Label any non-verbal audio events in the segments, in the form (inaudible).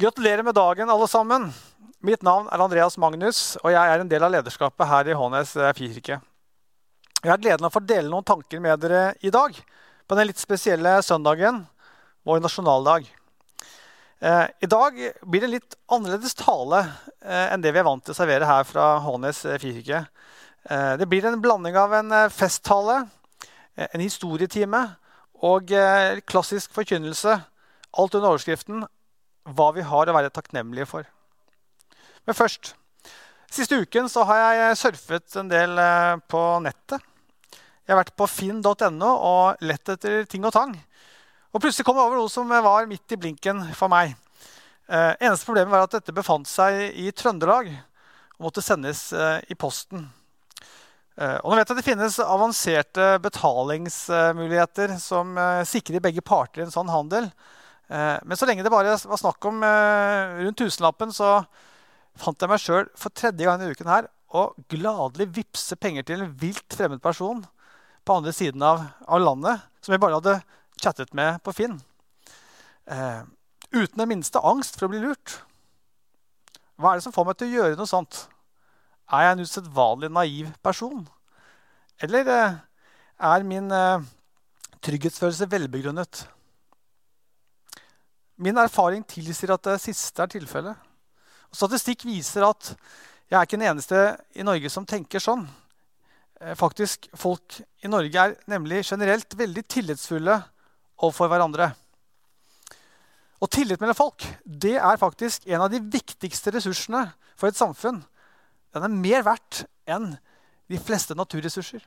Gratulerer med dagen, alle sammen. Mitt navn er Andreas Magnus, og jeg er en del av lederskapet her i Hånes eh, frikirke. Jeg har gleden av å få dele noen tanker med dere i dag på den litt spesielle søndagen, vår nasjonaldag. Eh, I dag blir det en litt annerledes tale eh, enn det vi er vant til å servere her fra Hånes frikirke. Det blir en blanding av en festtale, en historietime og klassisk forkynnelse. Alt under overskriften hva vi har å være takknemlige for. Men først Siste uken så har jeg surfet en del eh, på nettet. Jeg har vært på finn.no og lett etter ting og tang. Og plutselig kom jeg over noe som var midt i blinken for meg. Eh, eneste problemet var at dette befant seg i Trøndelag og måtte sendes eh, i posten. Eh, og nå vet jeg at Det finnes avanserte betalingsmuligheter som eh, sikrer begge parter en sånn handel. Eh, men så lenge det bare var snakk om eh, rundt tusenlappen, så fant jeg meg sjøl for tredje gang i uken her å gladelig vippse penger til en vilt fremmed person på andre siden av, av landet, som jeg bare hadde chattet med på Finn. Eh, uten den minste angst for å bli lurt. Hva er det som får meg til å gjøre noe sånt? Er jeg en usedvanlig naiv person? Eller eh, er min eh, trygghetsfølelse velbegrunnet? Min erfaring tilsier at det siste er tilfellet. Statistikk viser at jeg er ikke den eneste i Norge som tenker sånn. Eh, faktisk, Folk i Norge er nemlig generelt veldig tillitsfulle overfor hverandre. Og tillit mellom folk det er faktisk en av de viktigste ressursene for et samfunn. Den er mer verdt enn de fleste naturressurser.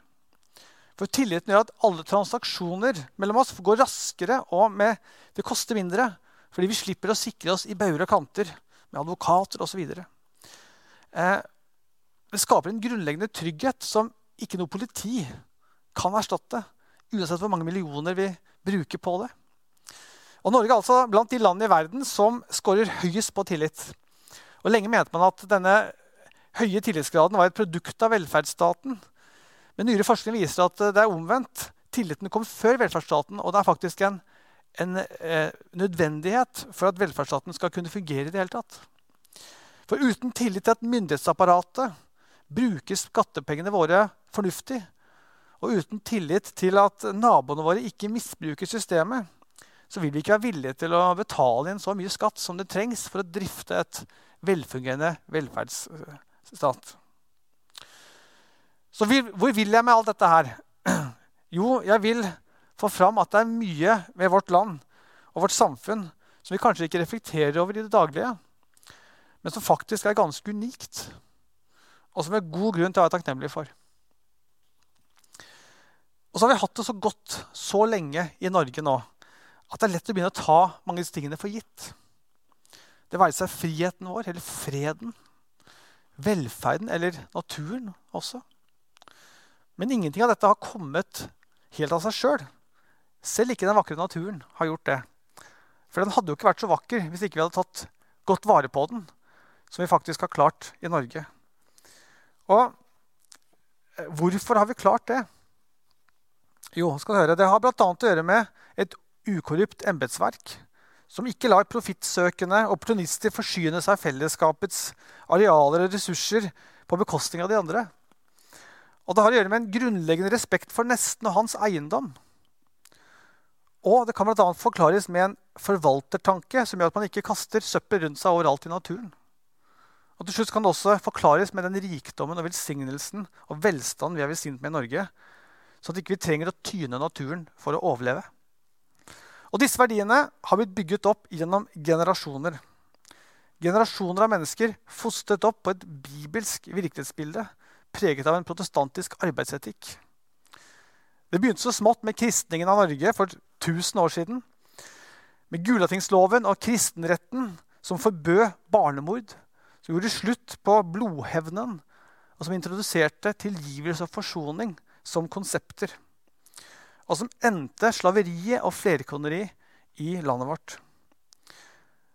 For tilliten gjør at alle transaksjoner mellom oss går raskere, og med, det koster mindre. Fordi vi slipper å sikre oss i bauger og kanter med advokater osv. Eh, det skaper en grunnleggende trygghet som ikke noe politi kan erstatte. Uansett hvor mange millioner vi bruker på det. Og Norge er altså blant de landene i verden som scorer høyest på tillit. Og Lenge mente man at denne høye tillitsgraden var et produkt av velferdsstaten. Men nyere forskning viser at det er omvendt. Tilliten kom før velferdsstaten, og det er faktisk en en eh, nødvendighet for at velferdsstaten skal kunne fungere i det hele tatt. For uten tillit til at myndighetsapparatet bruker skattepengene våre fornuftig, og uten tillit til at naboene våre ikke misbruker systemet, så vil vi ikke være villige til å betale inn så mye skatt som det trengs for å drifte et velfungerende velferdsstat. Så hvor vil jeg med alt dette her? (clears throat) Jo, jeg vil få fram at det er mye ved vårt land og vårt samfunn som vi kanskje ikke reflekterer over i det daglige, men som faktisk er ganske unikt, og som vi har god grunn til å være takknemlige for. Og så har vi hatt det så godt så lenge i Norge nå at det er lett å begynne å ta mange av disse tingene for gitt. Det være seg friheten vår eller freden, velferden eller naturen også. Men ingenting av dette har kommet helt av seg sjøl. Selv ikke den vakre naturen har gjort det. For den hadde jo ikke vært så vakker hvis ikke vi hadde tatt godt vare på den, som vi faktisk har klart i Norge. Og eh, hvorfor har vi klart det? Jo, skal du høre, det har bl.a. å gjøre med et ukorrupt embetsverk som ikke lar profittsøkende opportunister forsyne seg fellesskapets arealer og ressurser på bekostning av de andre. Og det har å gjøre med en grunnleggende respekt for nesten og hans eiendom. Og det kan bl.a. forklares med en forvaltertanke som gjør at man ikke kaster søppel rundt seg overalt i naturen. Og til slutt kan det også forklares med den rikdommen og velsignelsen og velstanden vi er velsignet med i Norge, sånn at vi ikke trenger å tyne naturen for å overleve. Og Disse verdiene har blitt bygget opp gjennom generasjoner. Generasjoner av mennesker fostret opp på et bibelsk virkelighetsbilde preget av en protestantisk arbeidsetikk. Det begynte så smått med kristningen av Norge for 1000 år siden. Med Gulatingsloven og kristenretten som forbød barnemord. Som gjorde slutt på blodhevnen, og som introduserte tilgivelse og forsoning som konsepter. Og som endte slaveriet og flerkoneri i landet vårt.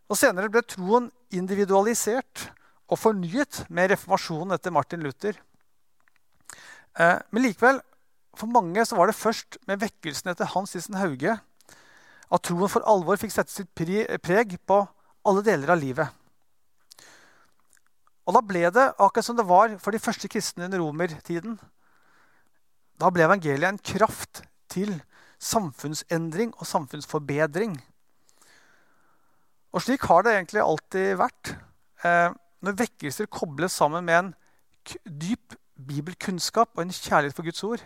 Og Senere ble troen individualisert og fornyet med reformasjonen etter Martin Luther. Eh, men likevel, for mange så var det først med vekkelsen etter Hans Nissen Hauge at troen for alvor fikk sette sitt preg på alle deler av livet. Og da ble det akkurat som det var for de første kristne under romertiden. Da ble evangeliet en kraft til samfunnsendring og samfunnsforbedring. Og slik har det egentlig alltid vært. Eh, når vekkelser kobles sammen med en dyp bibelkunnskap og en kjærlighet for Guds ord,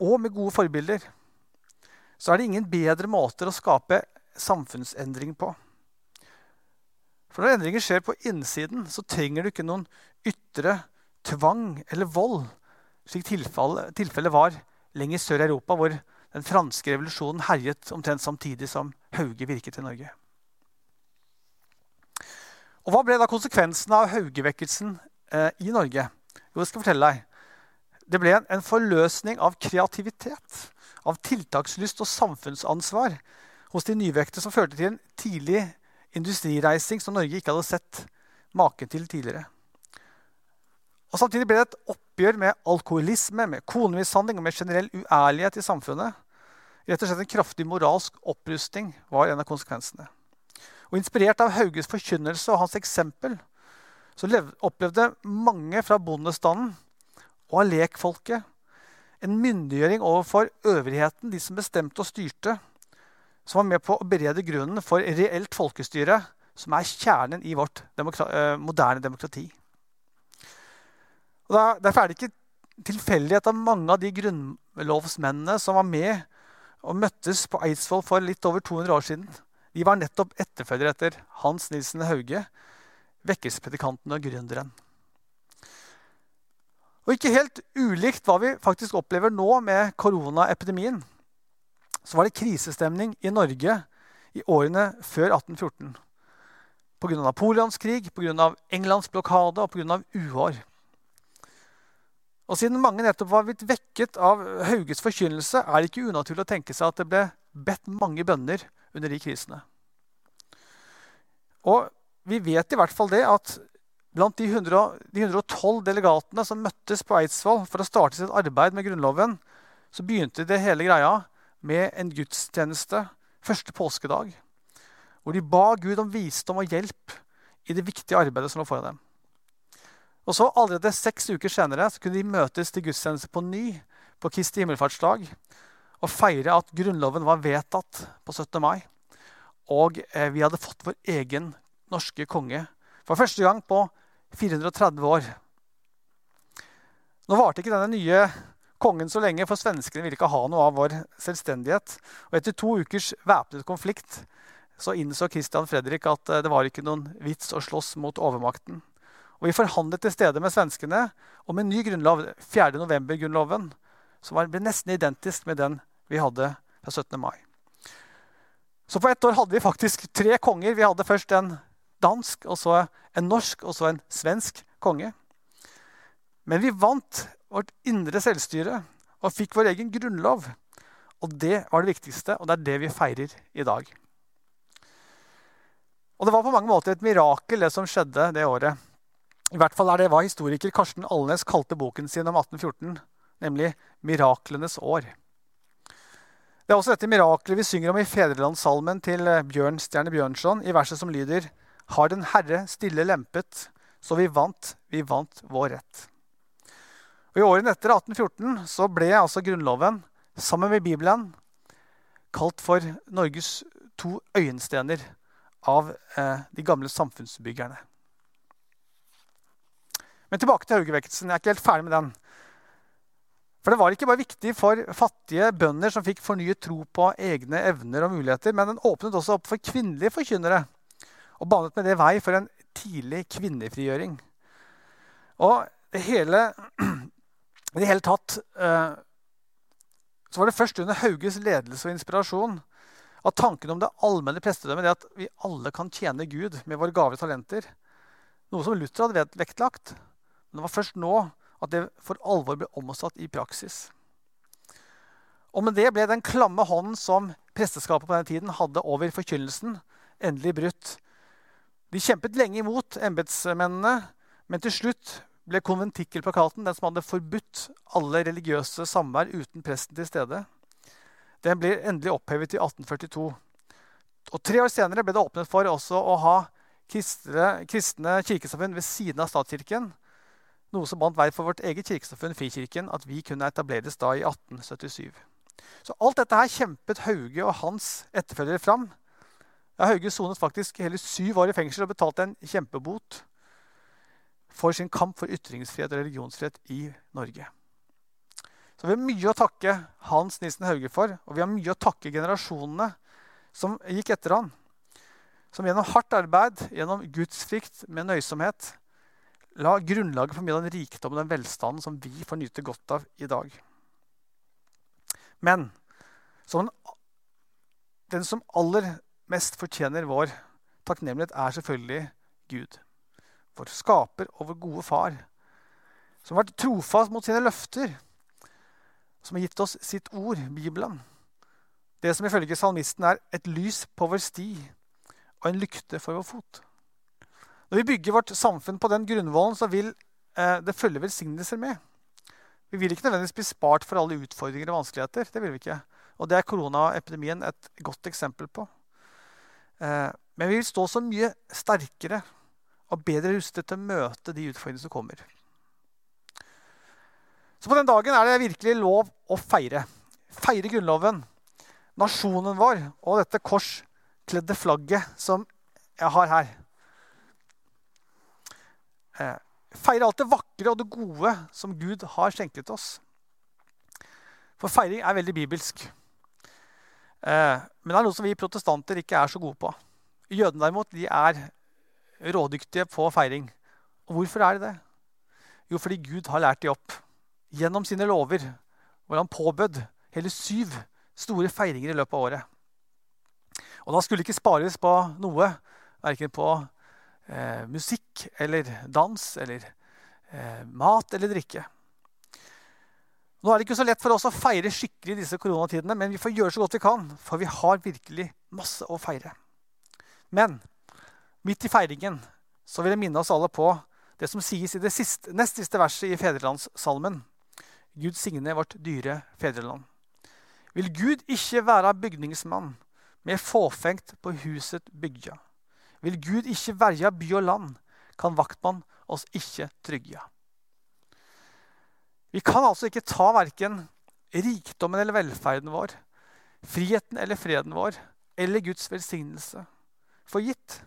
og med gode forbilder, så er det ingen bedre måter å skape samfunnsendring på. For når endringer skjer på innsiden, så trenger du ikke noen ytre tvang eller vold, slik tilfellet tilfelle var lenger sør i Europa, hvor den franske revolusjonen herjet omtrent samtidig som Hauge virket i Norge. Og Hva ble da konsekvensen av Haugevekkelsen eh, i Norge? Jo, jeg skal fortelle deg. Det ble en, forløsning av kreativitet, av tiltakslyst og samfunnsansvar hos de nyvekte, som førte til en tidlig industrireising som Norge ikke hadde sett maken til tidligere. Og Samtidig ble det et oppgjør med alkoholisme, med konemishandling og med generell uærlighet i samfunnet. Rett og slett En kraftig moralsk opprustning var en av konsekvensene. Og Inspirert av Hauges forkynnelse og hans eksempel så opplevde mange fra bondestanden og av lekfolket en myndiggjøring overfor øvrigheten, de som bestemte og styrte, som var med på å berede grunnen for reelt folkestyre, som er kjernen i vårt demokra eh, moderne demokrati. Og derfor er det ikke tilfeldighet at mange av de grunnlovsmennene som var med og møttes på Eidsvoll for litt over 200 år siden, de var nettopp etterfølgere etter Hans Nilsen Hauge, vekkelsespredikanten og gründeren. Og ikke helt ulikt hva vi faktisk opplever nå med koronaepidemien, så var det krisestemning i Norge i årene før 1814. Pga. napoleonskrig, pga. Englands blokade og pga. uår. Og Siden mange nettopp var blitt vekket av Hauges forkynnelse, er det ikke unaturlig å tenke seg at det ble bedt mange bønner under de krisene. Og vi vet i hvert fall det at blant de, 100, de 112 delegatene som møttes på Eidsvoll for å starte sitt arbeid med Grunnloven, så begynte det hele greia med en gudstjeneste første påskedag, hvor de ba Gud om visdom og hjelp i det viktige arbeidet som lå foran dem. Og så Allerede seks uker senere så kunne de møtes til gudstjeneste på ny på Kristi himmelfartsdag og feire at Grunnloven var vedtatt på 17. mai. Og eh, vi hadde fått vår egen norske konge for første gang på 430 år. Nå varte ikke denne nye kongen så lenge, for svenskene ville ikke ha noe av vår selvstendighet. Og etter to ukers væpnet konflikt så innså Christian Fredrik at eh, det var ikke noen vits å slåss mot overmakten. Og Vi forhandlet til stede med svenskene om en ny grunnlov, 4. november-grunnloven, som ble nesten identisk med den vi hadde fra 17. mai. Så på ett år hadde vi faktisk tre konger. Vi hadde først en dansk, og så en norsk og så en svensk konge. Men vi vant vårt indre selvstyre og fikk vår egen grunnlov. Og det var det viktigste, og det er det vi feirer i dag. Og Det var på mange måter et mirakel, det som skjedde det året. I hvert fall er det hva historiker Karsten Alnes kalte boken sin om 1814, nemlig 'Miraklenes år'. Det er også dette miraklet vi synger om i Fedrelandssalmen til Bjørnstjerne Bjørnson, i verset som lyder Har den Herre stille lempet, så vi vant, vi vant vår rett. Og I årene etter 1814 så ble altså Grunnloven, sammen med Bibelen, kalt for Norges to øyenstener av eh, de gamle samfunnsbyggerne. Men tilbake til Haugevekkelsen. Jeg er ikke helt ferdig med den. For det var ikke bare viktig for fattige bønder som fikk fornyet tro på egne evner og muligheter, men den åpnet også opp for kvinnelige forkynnere og banet med det vei for en tidlig kvinnefrigjøring. Og det hele (clears throat) i det hele tatt eh, så var det først under Hauges ledelse og inspirasjon at tanken om det allmenne prestedømmet, det at vi alle kan tjene Gud med våre gaver talenter, noe som Luther hadde vektlagt, men det var først nå at det for alvor ble omsatt i praksis. Og med det ble den klamme hånden som presteskapet på den tiden hadde over forkynnelsen, endelig brutt. De kjempet lenge imot embetsmennene, men til slutt ble konventikkelplakaten, den som hadde forbudt alle religiøse samvær uten presten til stede, den ble endelig opphevet i 1842. Og Tre år senere ble det åpnet for også å ha kristne, kristne kirkesamfunn ved siden av statskirken. Noe som bandt vei for vårt eget kirkesamfunn, Frikirken, at vi kunne etableres da i 1877. Så alt dette her kjempet Hauge og hans etterfølgere fram. Ja, Hauge sonet faktisk hele syv år i fengsel og betalte en kjempebot for sin kamp for ytringsfrihet og religionsfrihet i Norge. Så vi har mye å takke Hans Nissen Hauge for, og vi har mye å takke generasjonene som gikk etter han. Som gjennom hardt arbeid, gjennom gudsfrykt med nøysomhet, la grunnlaget for mye av den rikdom og den velstanden som vi får nyte godt av i dag. Men den, den som aller mest fortjener vår takknemlighet, er selvfølgelig Gud. Vår skaper og vår gode far. Som har vært trofast mot sine løfter. Som har gitt oss sitt ord, Bibelen. Det som ifølge salmisten er et lys på vår sti og en lykte for vår fot. Når vi bygger vårt samfunn på den grunnvollen, så vil eh, det følge velsignelser med. Vi vil ikke nødvendigvis bli spart for alle utfordringer og vanskeligheter. Det vil vi ikke. Og det er koronaepidemien et godt eksempel på. Eh, men vi vil stå så mye sterkere og bedre rustet til å møte de utfordringene som kommer. Så på den dagen er det virkelig lov å feire. Feire Grunnloven, nasjonen vår og dette korskledde flagget som jeg har her. Eh, feire alt det vakre og det gode som Gud har skjenket oss. For feiring er veldig bibelsk. Eh, men det er noe som vi protestanter ikke er så gode på. Jødene derimot, de er rådyktige på feiring. Og hvorfor er de det? Jo, fordi Gud har lært de opp gjennom sine lover, hvor han påbød hele syv store feiringer i løpet av året. Og da skulle det ikke spares på noe, verken på eh, musikk eller dans eller eh, mat eller drikke. Nå er det ikke så lett for oss å feire skikkelig i disse koronatidene, men vi får gjøre så godt vi kan, for vi har virkelig masse å feire. Men midt i feiringen så vil jeg minne oss alle på det som sies i det siste, nest siste verset i Fedrelandssalmen. Gud signe vårt dyre fedreland. Vil Gud ikke være bygningsmann, med fåfengt på huset bygja. Vil Gud ikke verja by og land, kan vaktmann oss ikke trygja. Vi kan altså ikke ta verken rikdommen eller velferden vår, friheten eller freden vår, eller Guds velsignelse for gitt.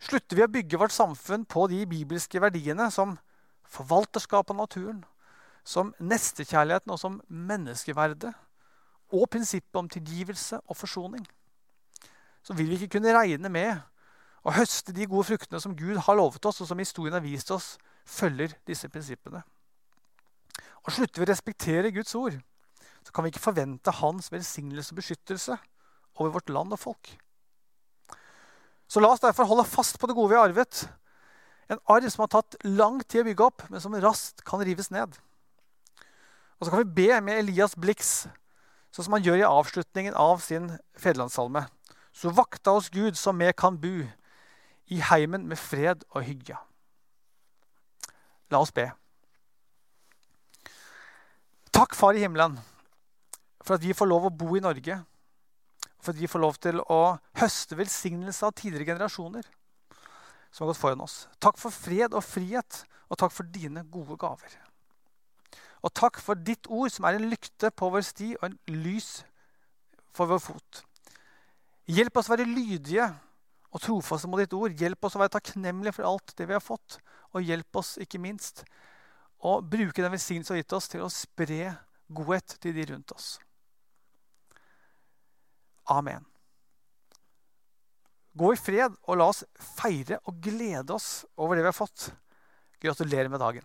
Slutter vi å bygge vårt samfunn på de bibelske verdiene som forvalterskap av naturen, som nestekjærligheten og som menneskeverdet og prinsippet om tilgivelse og forsoning, så vil vi ikke kunne regne med å høste de gode fruktene som Gud har lovet oss, og som historien har vist oss følger disse prinsippene. Og Slutter vi å respektere Guds ord, så kan vi ikke forvente hans velsignelse og beskyttelse over vårt land og folk. Så la oss derfor holde fast på det gode vi har arvet. En arv som har tatt lang tid å bygge opp, men som raskt kan rives ned. Og så kan vi be med Elias Blix, sånn som han gjør i avslutningen av sin fedrelandssalme. Så vakta oss Gud, som vi kan bu i heimen med fred og hygge. La oss be. Takk, Far i himmelen, for at vi får lov å bo i Norge. For at vi får lov til å høste velsignelse av tidligere generasjoner som har gått foran oss. Takk for fred og frihet, og takk for dine gode gaver. Og takk for ditt ord, som er en lykte på vår sti og en lys for vår fot. Hjelp oss å være lydige og trofaste mot ditt ord. Hjelp oss å være takknemlige for alt det vi har fått. Og hjelp oss ikke minst å bruke den velsignelsen har gitt oss, til å spre godhet til de rundt oss. Amen. Gå i fred, og la oss feire og glede oss over det vi har fått. Gratulerer med dagen.